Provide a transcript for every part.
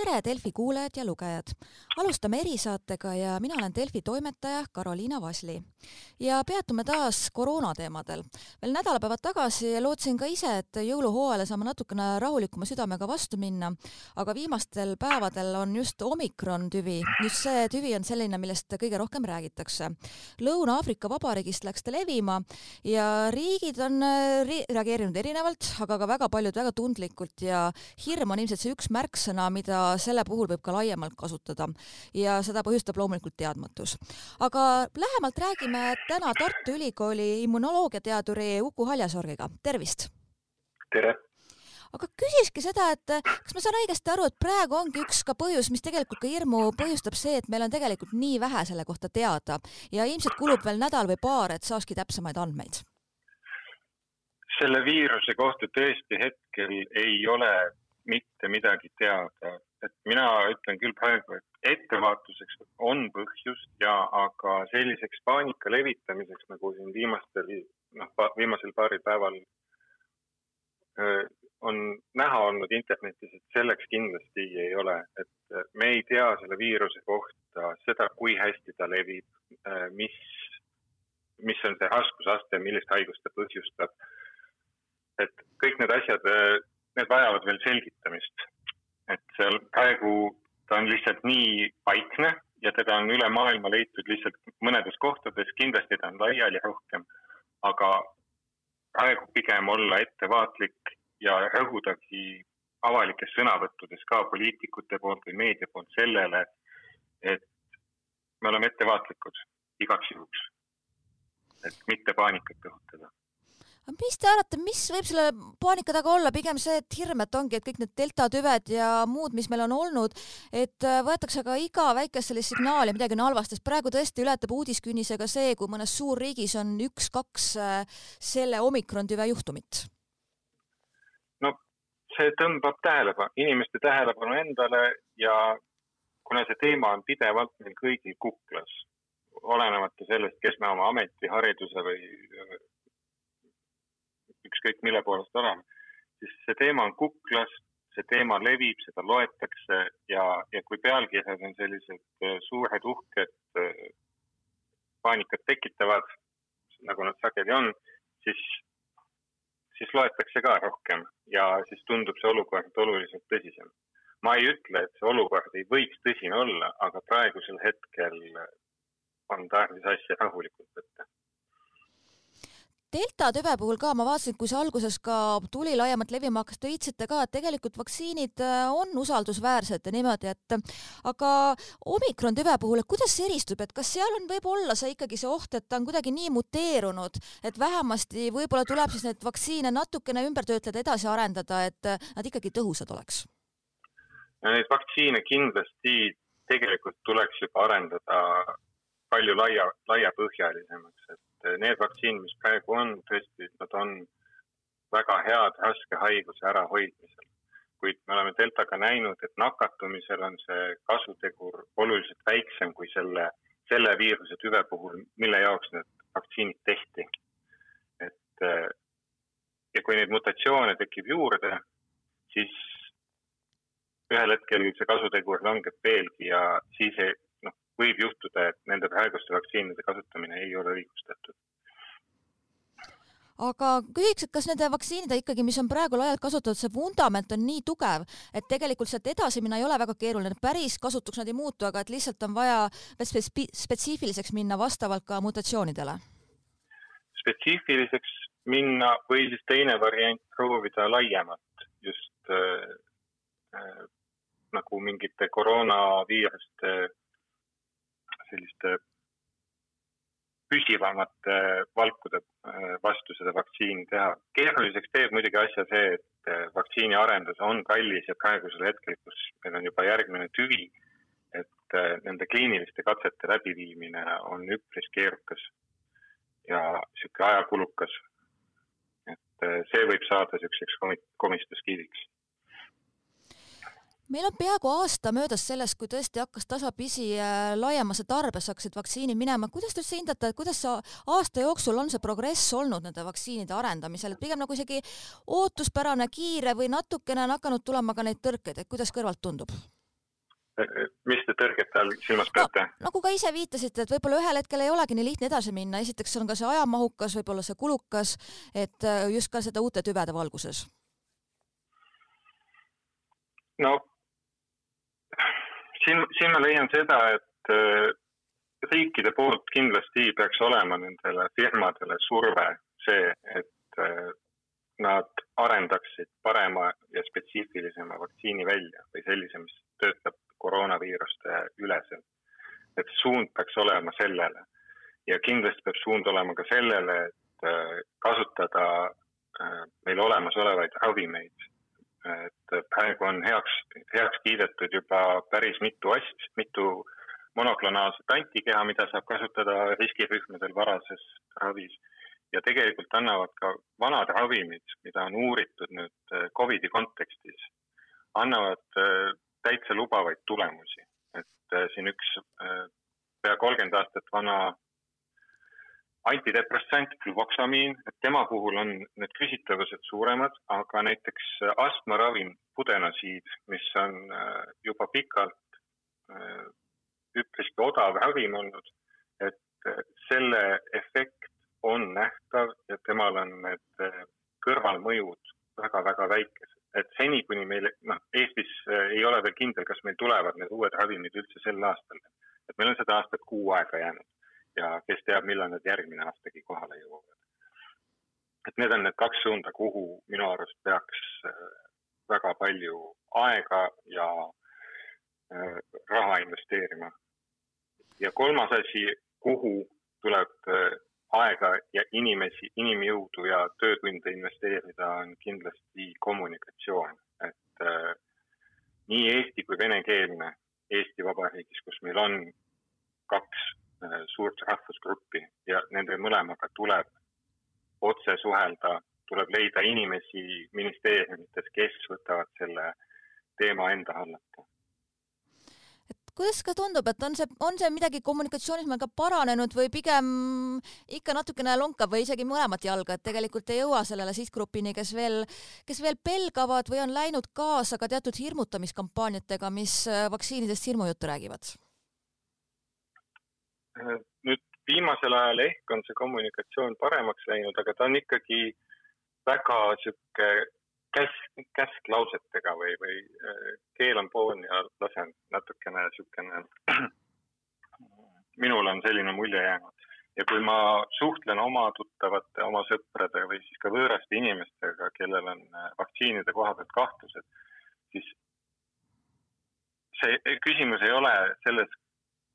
tere, Delfi kuulajad ja lugejad! alustame erisaatega ja mina olen Delfi toimetaja Karoliina Vasli. ja peatume taas koroona teemadel. veel nädalapäevad tagasi lootsin ka ise, et jõuluhooajale saame natukene rahulikuma südamega vastu minna, aga viimastel päevadel on just omikron tüvi, just see tüvi on selline, millest kõige rohkem räägitakse. Lõuna-Aafrika Vabariigist läks ta levima ja riigid on ri reageerinud erinevalt, aga ka väga paljud väga tundlikult ja hirm on ilmselt see üks märksõna, mida selle puhul võib ka laiemalt kasutada ja seda põhjustab loomulikult teadmatus. aga lähemalt räägime täna Tartu Ülikooli immunoloogiateaduri Uku Haljasorgiga, tervist! tere! aga küsikski seda, et kas ma saan õigesti aru, et praegu ongi üks ka põhjus, mis tegelikult ka hirmu põhjustab see, et meil on tegelikult nii vähe selle kohta teada ja ilmselt kulub veel nädal või paar, et saakski täpsemaid andmeid? selle viiruse kohta tõesti hetkel ei ole mitte midagi teada, et mina ütlen küll praegu, et ettevaatuseks on põhjust ja, aga selliseks paanika levitamiseks, nagu siin viimastel, noh, viimasel paaril päeval öö, on näha olnud internetis, et selleks kindlasti ei ole, et me ei tea selle viiruse kohta seda, kui hästi ta levib, mis, mis on see raskusaste, millist haigust ta põhjustab. et kõik need asjad, need vajavad veel selgitamist et seal praegu ta on lihtsalt nii vaikne ja teda on üle maailma leitud lihtsalt mõnedes kohtades, kindlasti ta on laiali rohkem, aga praegu pigem olla ettevaatlik ja rõhudagi avalikes sõnavõttudes ka poliitikute poolt või meedia poolt sellele, et me oleme ettevaatlikud igaks juhuks, et mitte paanikat õhutada mis te arvate, mis võib selle paanika taga olla, pigem see, et hirm, et ongi, et kõik need delta tüved ja muud, mis meil on olnud, et äh, võetakse ka iga väikest sellist signaali, midagi on halvasti, sest praegu tõesti ületab uudiskünnisega see, kui mõnes suurriigis on üks-kaks äh, selle omikron tüve juhtumit. no see tõmbab tähelepanu, inimeste tähelepanu endale ja kuna see teema on pidevalt meil kõigil kuklas, olenemata sellest, kes me oma ameti, hariduse või ükskõik mille poolest olema, siis see teema on kuklas, see teema levib, seda loetakse ja, ja kui pealkirjad on sellised äh, suured, uhked, äh, paanikat tekitavad, nagu nad sageli on, siis, siis loetakse ka rohkem ja siis tundub see olukord oluliselt tõsisem. ma ei ütle, et see olukord ei võiks tõsine olla, aga praegusel hetkel on tarvis asja rahulikult võtta delta tüve puhul ka ma vaatasin, kui see alguses ka tuli laiemalt levima hakkas, te viitasite ka, et tegelikult vaktsiinid äh, on usaldusväärsed ja niimoodi, et aga omikron tüve puhul, et kuidas see eristub, et kas seal on, võib olla see ikkagi see oht, et ta on kuidagi nii muteerunud, et vähemasti võib-olla tuleb siis neid vaktsiine natukene ümber töötleda, edasi arendada, et nad ikkagi tõhusad oleks? Neid vaktsiine kindlasti tegelikult tuleks juba arendada palju laia, laiapõhjalisemaks, et et need vaktsiinid, mis praegu on, tõesti, nad on väga head raske haiguse ärahoidmisel. kuid me oleme deltaga näinud, et nakatumisel on see kasutegur oluliselt väiksem kui selle, selle viiruse tüve puhul, mille jaoks need vaktsiinid tehti. et ja kui neid mutatsioone tekib juurde, siis ühel hetkel see kasutegur langeb veelgi ja siis ei, võib juhtuda, et nende praeguste vaktsiinide kasutamine ei ole õigustatud aga küsiks, et kas nende vaktsiinide ikkagi, mis on praegu laialt kasutatud, see vundament on nii tugev, et tegelikult sealt edasi minna ei ole väga keeruline, päris kasutuks nad ei muutu, aga et lihtsalt on vaja spetsi spetsiifiliseks minna vastavalt ka mutatsioonidele? spetsiifiliseks minna või siis teine variant, proovida laiemalt just äh, äh, nagu mingite koroonaviiruste selliste püsivamate valkude äh, vastu seda vaktsiini teha. keeruliseks teeb muidugi asja see, et äh, vaktsiini arendus on kallis ja praegusel hetkel, kus meil on juba järgmine tüvi, et äh, nende kliiniliste katsete läbiviimine on üpris keerukas ja niisugune ajakulukas. et see võib saada niisuguseks komistuskiviks meil on peaaegu aasta möödas sellest, kui tõesti hakkas tasapisi äh, laiemasse tarbesse hakkasid vaktsiinid minema, kuidas te üldse hindate, kuidas see aasta jooksul on see progress olnud nende vaktsiinide arendamisel, et pigem nagu isegi ootuspärane, kiire või natukene on hakanud tulema ka neid tõrkeid, et kuidas kõrvalt tundub? mis te tõrgete all silmas peate no,? nagu ka ise viitasite, et võib-olla ühel hetkel ei olegi nii lihtne edasi minna, esiteks on ka see ajamahukas, võib-olla see kulukas, et äh, just ka seda uute tüvede valguses. no siin, siin ma leian seda, et äh, riikide poolt kindlasti peaks olema nendele firmadele surve see, et äh, nad arendaksid parema ja spetsiifilisema vaktsiini välja või sellise, mis töötab koroonaviiruste üleselt. et suund peaks olema sellele ja kindlasti peab suund olema ka sellele, et äh, kasutada meil olemasolevaid ravimeid. Et praegu on heaks, heaks kiidetud juba päris mitu asja, mitu monoklonaalset antikeha, mida saab kasutada riskirühmadel varases ravis ja tegelikult annavad ka vanad ravimid, mida on uuritud nüüd äh, Covidi kontekstis, annavad täitsa lubavaid tulemusi. et äh, siin üks pea kolmkümmend aastat vana antidepressant, fluvoksamiin, et tema puhul on need küsitavused suuremad, aga näiteks astmaravim pudenasiid, mis on äh, juba pikalt üpriski odav ravim olnud, et selle efekt on nähtav ja temal on need kõrvalmõjud väga-väga väikesed et seni, kuni meil, noh, Eestis äh, ei ole veel kindel, kas meil tulevad need uued ravimid üldse sel aastal. et meil on seda aastat kuu aega jäänud ja kes teab, millal need järgmine aastagi kohale jõuavad. et need on need kaks suunda, kuhu minu arust peaks äh, väga palju aega ja äh, raha investeerima. ja kolmas asi, kuhu tuleb aega ja inimesi, inimjõudu ja töötunde investeerida on kindlasti kommunikatsioon, et äh, nii eesti kui venekeelne Eesti Vabariigis, kus meil on kaks äh, suurt rahvusgruppi ja nende mõlemaga tuleb otse suhelda, tuleb leida inimesi ministeeriumites, kes võtavad selle teema enda hallata kuidas ka tundub, et on see, on see midagi kommunikatsioonis meil ka paranenud või pigem ikka natukene lonkab või isegi mõlemat jalga, et tegelikult ei jõua sellele sihtgrupini, kes veel, kes veel pelgavad või on läinud kaasa ka teatud hirmutamiskampaaniatega, mis äh, vaktsiinidest hirmujuttu räägivad? Nüüd viimasel ajal ehk on see kommunikatsioon paremaks läinud, aga ta on ikkagi väga sihuke käsk, käsklausetega või, või äh, keelan poon ja lasen natukene niisugune, minul on selline mulje jäänud. ja kui ma suhtlen oma tuttavate, oma sõprade või siis ka võõraste inimestega, kellel on äh, vaktsiinide koha pealt kahtlused, siis see küsimus ei ole selles,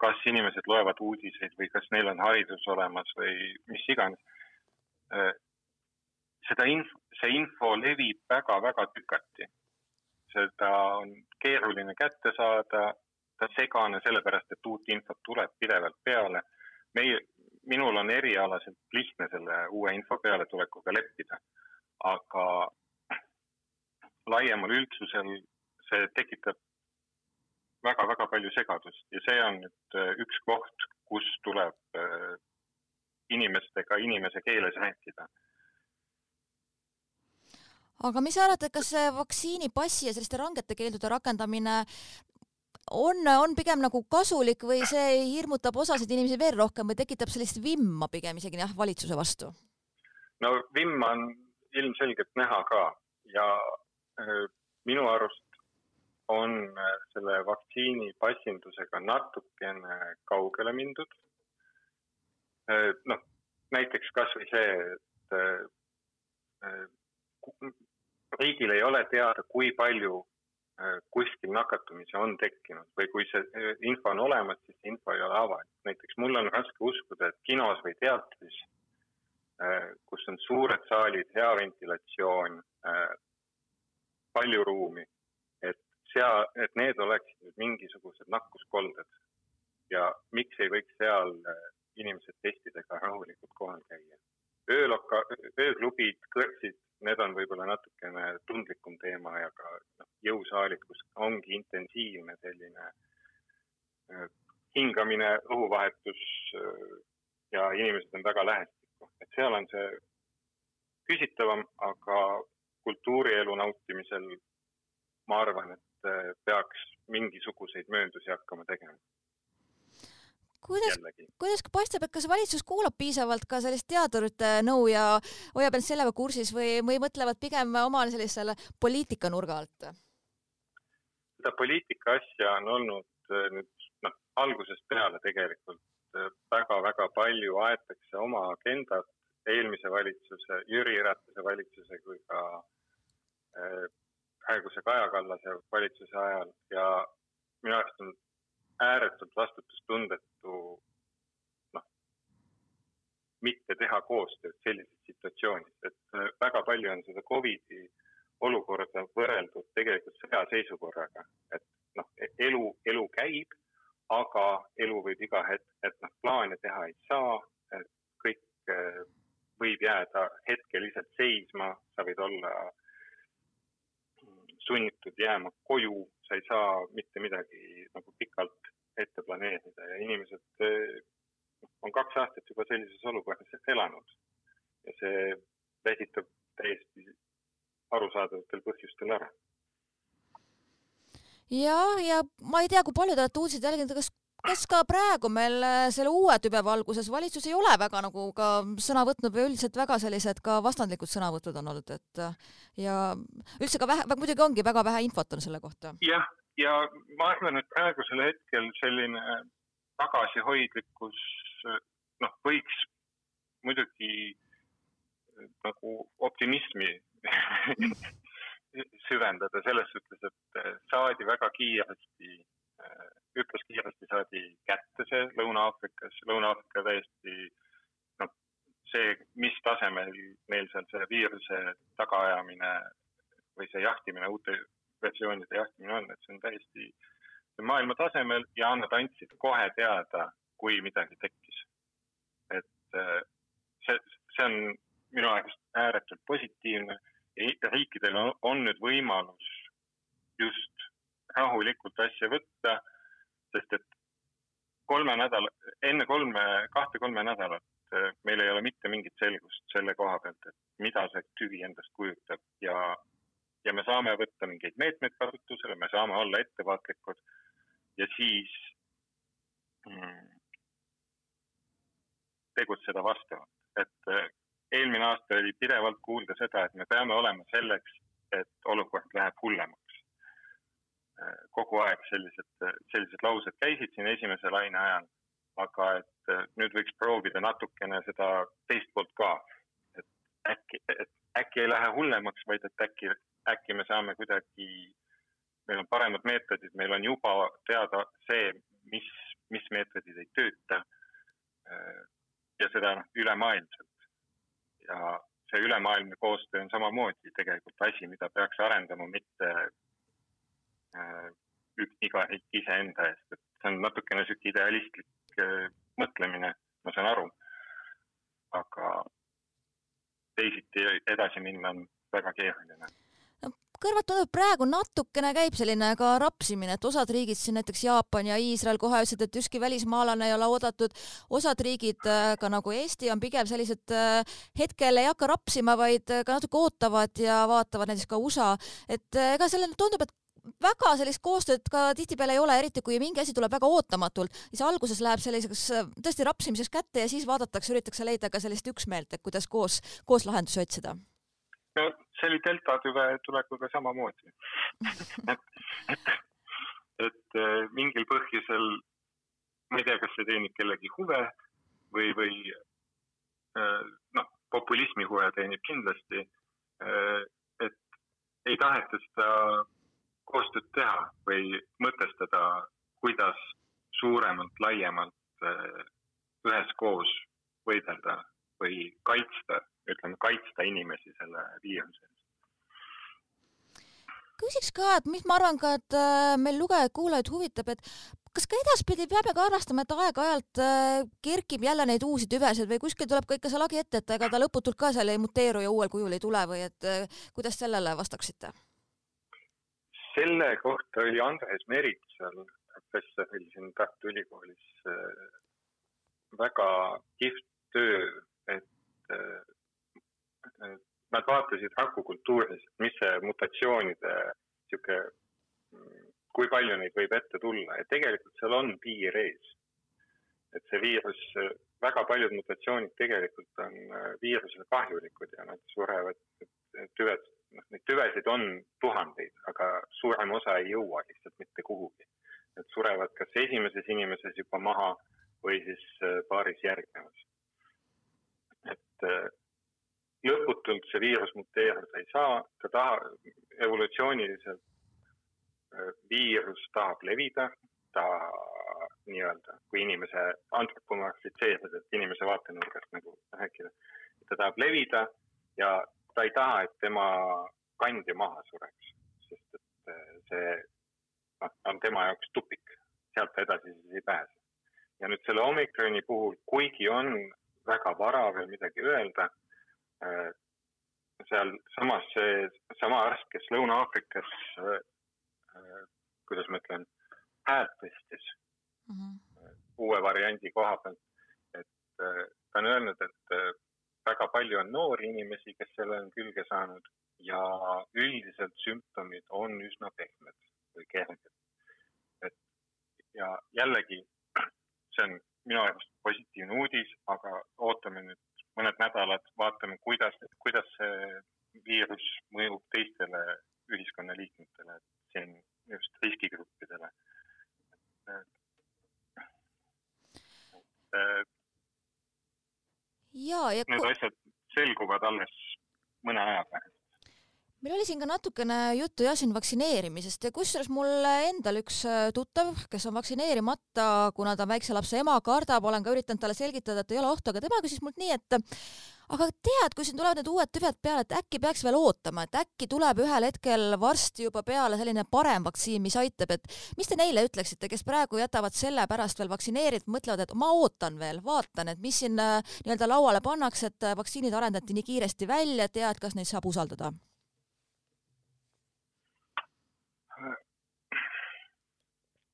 kas inimesed loevad uudiseid või kas neil on haridus olemas või mis iganes äh, seda inf-, see info levib väga-väga tükati. seda on keeruline kätte saada, ta segane sellepärast, et uut infot tuleb pidevalt peale. meie, minul on erialaselt lihtne selle uue info pealetulekuga leppida, aga laiemal üldsusel see tekitab väga-väga palju segadust ja see on nüüd äh, üks koht, kus tuleb äh, inimestega inimese keeles rääkida aga mis sa arvad, et kas see vaktsiinipassi ja selliste rangete keeldude rakendamine on, on pigem nagu kasulik või see hirmutab osasid inimesi veel rohkem või tekitab sellist vimma pigem isegi jah, valitsuse vastu? no vimma on ilmselgelt näha ka ja äh, minu arust on äh, selle vaktsiini passindusega natukene kaugele mindud äh,. noh, näiteks kasvõi see, et äh, riigil ei ole teada, kui palju kuskil nakatumisi on tekkinud või kui see info on olemas, siis info ei ole avalik. näiteks mul on raske uskuda, et kinos või teatris, kus on suured saalid, hea ventilatsioon, palju ruumi, et seal, et need oleksid nüüd mingisugused nakkuskolded ja miks ei võiks seal inimesed testidega rahulikult kohal käia. ööloka, ööklubid, kõrtsid, need on võib-olla natukene tundlikum teema ja ka noh, jõusaalid, kus ongi intensiivne selline äh, hingamine, õhuvahetus äh, ja inimesed on väga lähestikku, et seal on see küsitavam, aga kultuurielu nautimisel ma arvan, et peaks mingisuguseid mööndusi hakkama tegema. kuidas, kuidas paistab, et kas valitsus kuulab piisavalt ka sellist teadurite nõu ja hoiab ennast sellega kursis või, või mõtlevad pigem omal sellisele poliitikanurga alt? seda poliitika asja on olnud äh, nüüd noh, algusest peale tegelikult väga-väga palju aetakse oma agendat eelmise valitsuse, Jüri Ratase valitsuse kui ka äh, praeguse Kaja Kallase valitsuse ajal ja minu arust on ääretult vastutustundetu noh, mitte teha koostööd sellises situatsioonis, et äh, väga palju on seda Covidi olukorda võrreldud tegelikult sõjaseisukorraga, et noh, elu, elu käib aga elu võib iga hetk, et noh, plaane teha ei saa, et kõik eh, võib jääda hetkeliselt seisma, sa võid olla sunnitud jääma koju, sa ei saa mitte midagi nagu pikalt ette planeerida ja inimesed eh, on kaks aastat juba sellises olukorras elanud. Ja see väsitab täiesti arusaadavatel põhjustel ära. Jah, ja ma ei tea, kui palju te olete uudiseid jälginud, kas kas ka praegu meil äh, selle uue tüve valguses valitsus ei ole väga nagu ka sõna võtnud või üldiselt väga sellised ka vastandlikud sõnavõtud on olnud, et äh, ja üldse ka vähe, muidugi ongi väga vähe infot on selle kohta. jah, ja ma arvan, et praegusel hetkel selline tagasihoidlikkus noh, võiks muidugi nagu optimismi süvendada selles suhtes, et äh, saadi väga kiiresti, äh, üpris kiiresti saadi kätte see Lõuna-Aafrikas, Lõuna-Aafrika täiesti noh, see, mis tasemel neil seal see viiruse tagaajamine või see jahtimine, uute versioonide jahtimine on, et see on täiesti maailma tasemel ja nad andsid kohe teada, kui midagi tekkis. et äh, see, see on minu arust ääretult positiivne riikidel on, on nüüd võimalus just rahulikult asja võtta, sest et kolme nädala, enne kolme, kahte-kolme nädalat eh, meil ei ole mitte mingit selgust selle koha pealt, et mida see tüvi endast kujutab. Ja, ja me saame võtta mingeid meetmeid kasutusele, me saame olla ettevaatlikud. Ja siis mm, tegutseda vastavalt, et eh, eelmine aasta oli pidevalt kuulda seda, et me peame olema selleks, et olukord läheb hullemaks. Kogu aeg sellised, sellised laused käisid siin esimese laine ajal, aga et nüüd võiks proovida natukene seda teist poolt ka. et äkki, et äkki ei lähe hullemaks, vaid et äkki, äkki me saame kuidagi, meil on paremad meetodid, meil on juba teada see, mis, mis meetodid ei tööta. ja seda ülemaailmselt ja see ülemaailmne koostöö on samamoodi tegelikult asi, mida peaks arendama, mitte äh, iga riik iseenda eest, et see on natukene niisugune idealistlik äh, mõtlemine, ma saan aru. aga teisiti edasi minna on väga keeruline. Kõrvalt tundub, praegu natukene käib selline ka rapsimine, et osad riigid siin näiteks Jaapan ja Iisrael kohe ütlesid, et ükski välismaalane ei ole oodatud, osad riigid äh, ka nagu Eesti on pigem sellised hetkel ei hakka rapsima, vaid ka natuke ootavad ja vaatavad näiteks ka USA, et ega sellele tundub, et väga sellist koostööd ka tihtipeale ei ole, eriti kui mingi asi tuleb väga ootamatult, siis alguses läheb selliseks tõesti rapsimiseks kätte ja siis vaadatakse, üritatakse leida ka sellist üksmeelt, et kuidas koos, koos lahendusi otsida no see oli delta tüve tulekuga samamoodi et, et, et äh, mingil põhjusel, ma ei tea, kas see teenib kellegi huve või, või äh, noh, populismi huve teenib kindlasti. Äh, et ei taheta seda koostööd teha või mõtestada, kuidas suuremalt, laiemalt üheskoos võidelda või kaitsta ütleme, kaitsta inimesi selle viiruse eest küsiks ka, et mis ma arvan ka, et äh, meil lugejaid-kuulajaid huvitab, et kas ka edaspidi peame ka arvestama, et aeg-ajalt äh, kerkib jälle neid uusi tüvesid või kuskil tuleb ka ikka see lagi ette, et ega ta lõputult ka seal ei muteeru ja uuel kujul ei tule või et kuidas sellele vastaksite? Selle kohta oli Andres Meritsal, professor oli siin Tartu Ülikoolis väga kihvt töö, et nad vaatasid rakukultuuris, mis see mutatsioonide sihuke mm, kui palju neid võib ette tulla ja tegelikult seal on piir ees. et see viirus, väga paljud mutatsioonid tegelikult on viirusele kahjulikud ja nad surevad, tüved, neid tüvesid on tuhandeid, aga suurem osa ei jõua lihtsalt mitte kuhugi. Nad surevad kas esimeses inimeses juba maha või siis paaris järgnevas. et lõputult see viirus muteeruda ei saa, ta taha, evolutsiooniliselt äh, viirus tahab levida, ta nii-öelda, kui inimese antropomorfitseerida, et inimese vaatenurgast nagu rääkida, ta tahab levida ja ta ei taha, et tema kandja maha sureks, sest et äh, see noh, on tema jaoks tupik, sealt edasi siis ei pääse. ja nüüd selle omikroni puhul, kuigi on väga vara veel midagi öelda Äh, sealsamas see sama arst, kes Lõuna-Aafrikas, äh, kuidas ma ütlen, häält tõstis mm -hmm. uue variandi koha pealt, et ta on öelnud, et väga palju on noori inimesi, kes selle on külge saanud ja üldiselt sümptomid on üsna pehmed või kerged. et ja jällegi, see on minu arust positiivne uudis, aga ootame nüüd mõned nädalad, vaatame, kuidas, kuidas see viirus mõjub teistele ühiskonnaliikmetele, et siin just riskigruppidele. ja need asjad selguvad alles mõne aja pärast meil oli siin ka natukene juttu jah siin vaktsineerimisest. Ja kusjuures mul endal üks äh, tuttav, kes on vaktsineerimata, kuna ta väikse lapse ema, kardab, olen ka üritanud talle selgitada, et ei ole ohtu, aga tema küsis mult nii, et aga tead, kui siin tulevad need uued tüved peale, et äkki peaks veel ootama, et äkki tuleb ühel hetkel varsti juba peale selline parem vaktsiin, mis aitab, et mis te neile ütleksite, kes praegu jätavad selle pärast veel vaktsineerimata, mõtlevad, et ma ootan veel, vaatan, et mis siin äh, nii-öelda lauale pannakse, et vaktsiinid arendati nii kiiresti välja, et kas neid saab usaldada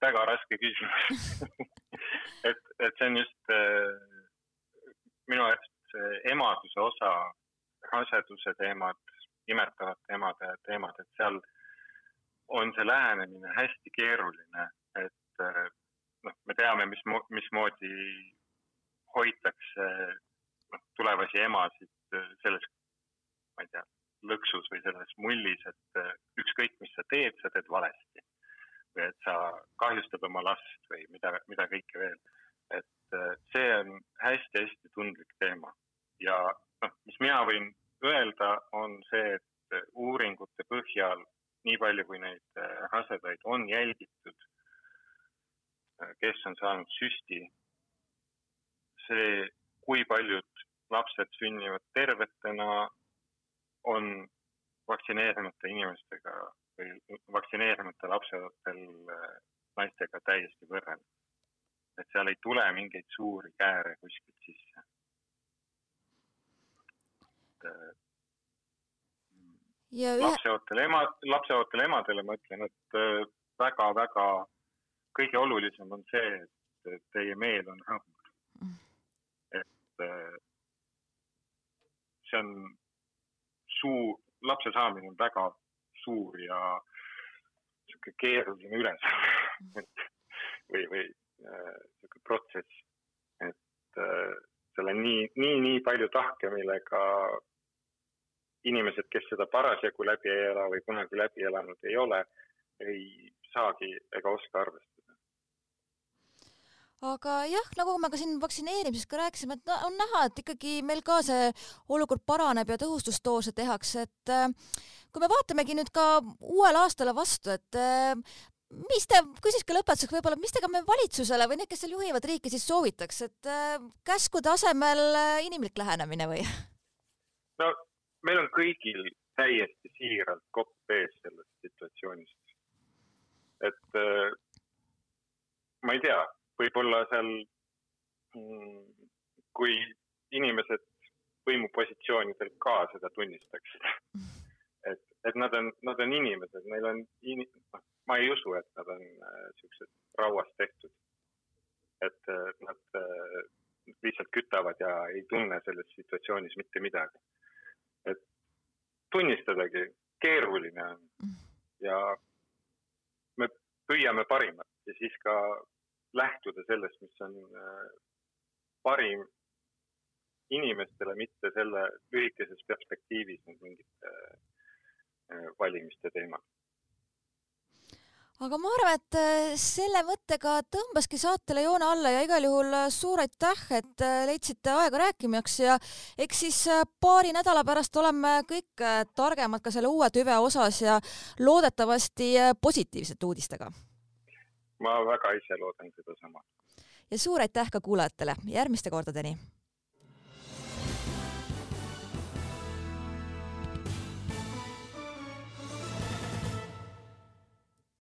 väga raske küsimus. Et, et see on just äh, minu arust see emaduse osa, raseduse teemad, imetavate emade teemad, et seal on see lähenemine hästi keeruline, et äh, noh, me teame, mis, mismoodi hoitakse noh, tulevasi emasid äh, selles, ma ei tea, lõksus või selles mullis, et äh, ükskõik, mis sa teed, sa teed valesti või et sa kahjustad oma last või mida, mida kõike veel. et äh, see on hästi-hästi tundlik teema ja noh, mis mina võin öelda, on see, et äh, uuringute põhjal nii palju, kui neid äh, rasedaid on jälgitud, kes on saanud süsti, see, kui paljud lapsed sünnivad tervetena, on vaktsineerimata inimestega või vaktsineerimata lapseootel äh, naistega täiesti võrreldav. et seal ei tule mingeid suuri kääre kuskilt sisse. Äh, ja lapseootel ema, lapseootel emadele ma ütlen, et väga-väga äh, kõige olulisem on see, et teie meel on. Mm. et see on suu, lapse saamine on väga suur ja niisugune keeruline ülesanne. Või, või niisugune äh, protsess, et äh, seal on nii, nii, nii palju tahke, millega inimesed, kes seda parasjagu läbi ei ela või kunagi läbi elanud ei ole, ei saagi ega oska arvestada aga jah, nagu me ka siin vaktsineerimisest ka rääkisime, et on näha, et ikkagi meil ka see olukord paraneb ja tõhustusdoose tehakse, et äh, kui me vaatamegi nüüd ka uuele aastale vastu, et äh, mis te, küsiks ka lõpetuseks võib-olla, mis te ka me valitsusele või need, kes seal juhivad riiki, siis soovitaks, et äh, käskude asemel inimlik lähenemine või? no meil on kõigil täiesti siiralt kopp ees sellest situatsioonist. et ma ei tea võib-olla seal, mm, kui inimesed võimupositsioonidel ka seda tunnistaksid. et, et nad on, nad on inimesed, neil on in,, noh, ma ei usu, et nad on äh, siuksed rauast tehtud. et äh, nad äh, lihtsalt kütavad ja ei tunne selles situatsioonis mitte midagi. et tunnistadagi, keeruline on ja me püüame parimat ja siis ka lähtuda sellest, mis on parim inimestele, mitte selle lühikeses perspektiivis mingite valimiste teemal aga ma arvan, et äh, selle mõttega tõmbaski saatele joone alla ja igal juhul äh, suur aitäh, et äh, leidsite aega rääkimaks ja eks siis paari nädala pärast oleme kõik targemad ka selle uue tüve osas ja loodetavasti positiivsete uudistega. Ma väga ise loodan sedasama. ja suur aitäh ka kuulajatele, järgmiste kordadeni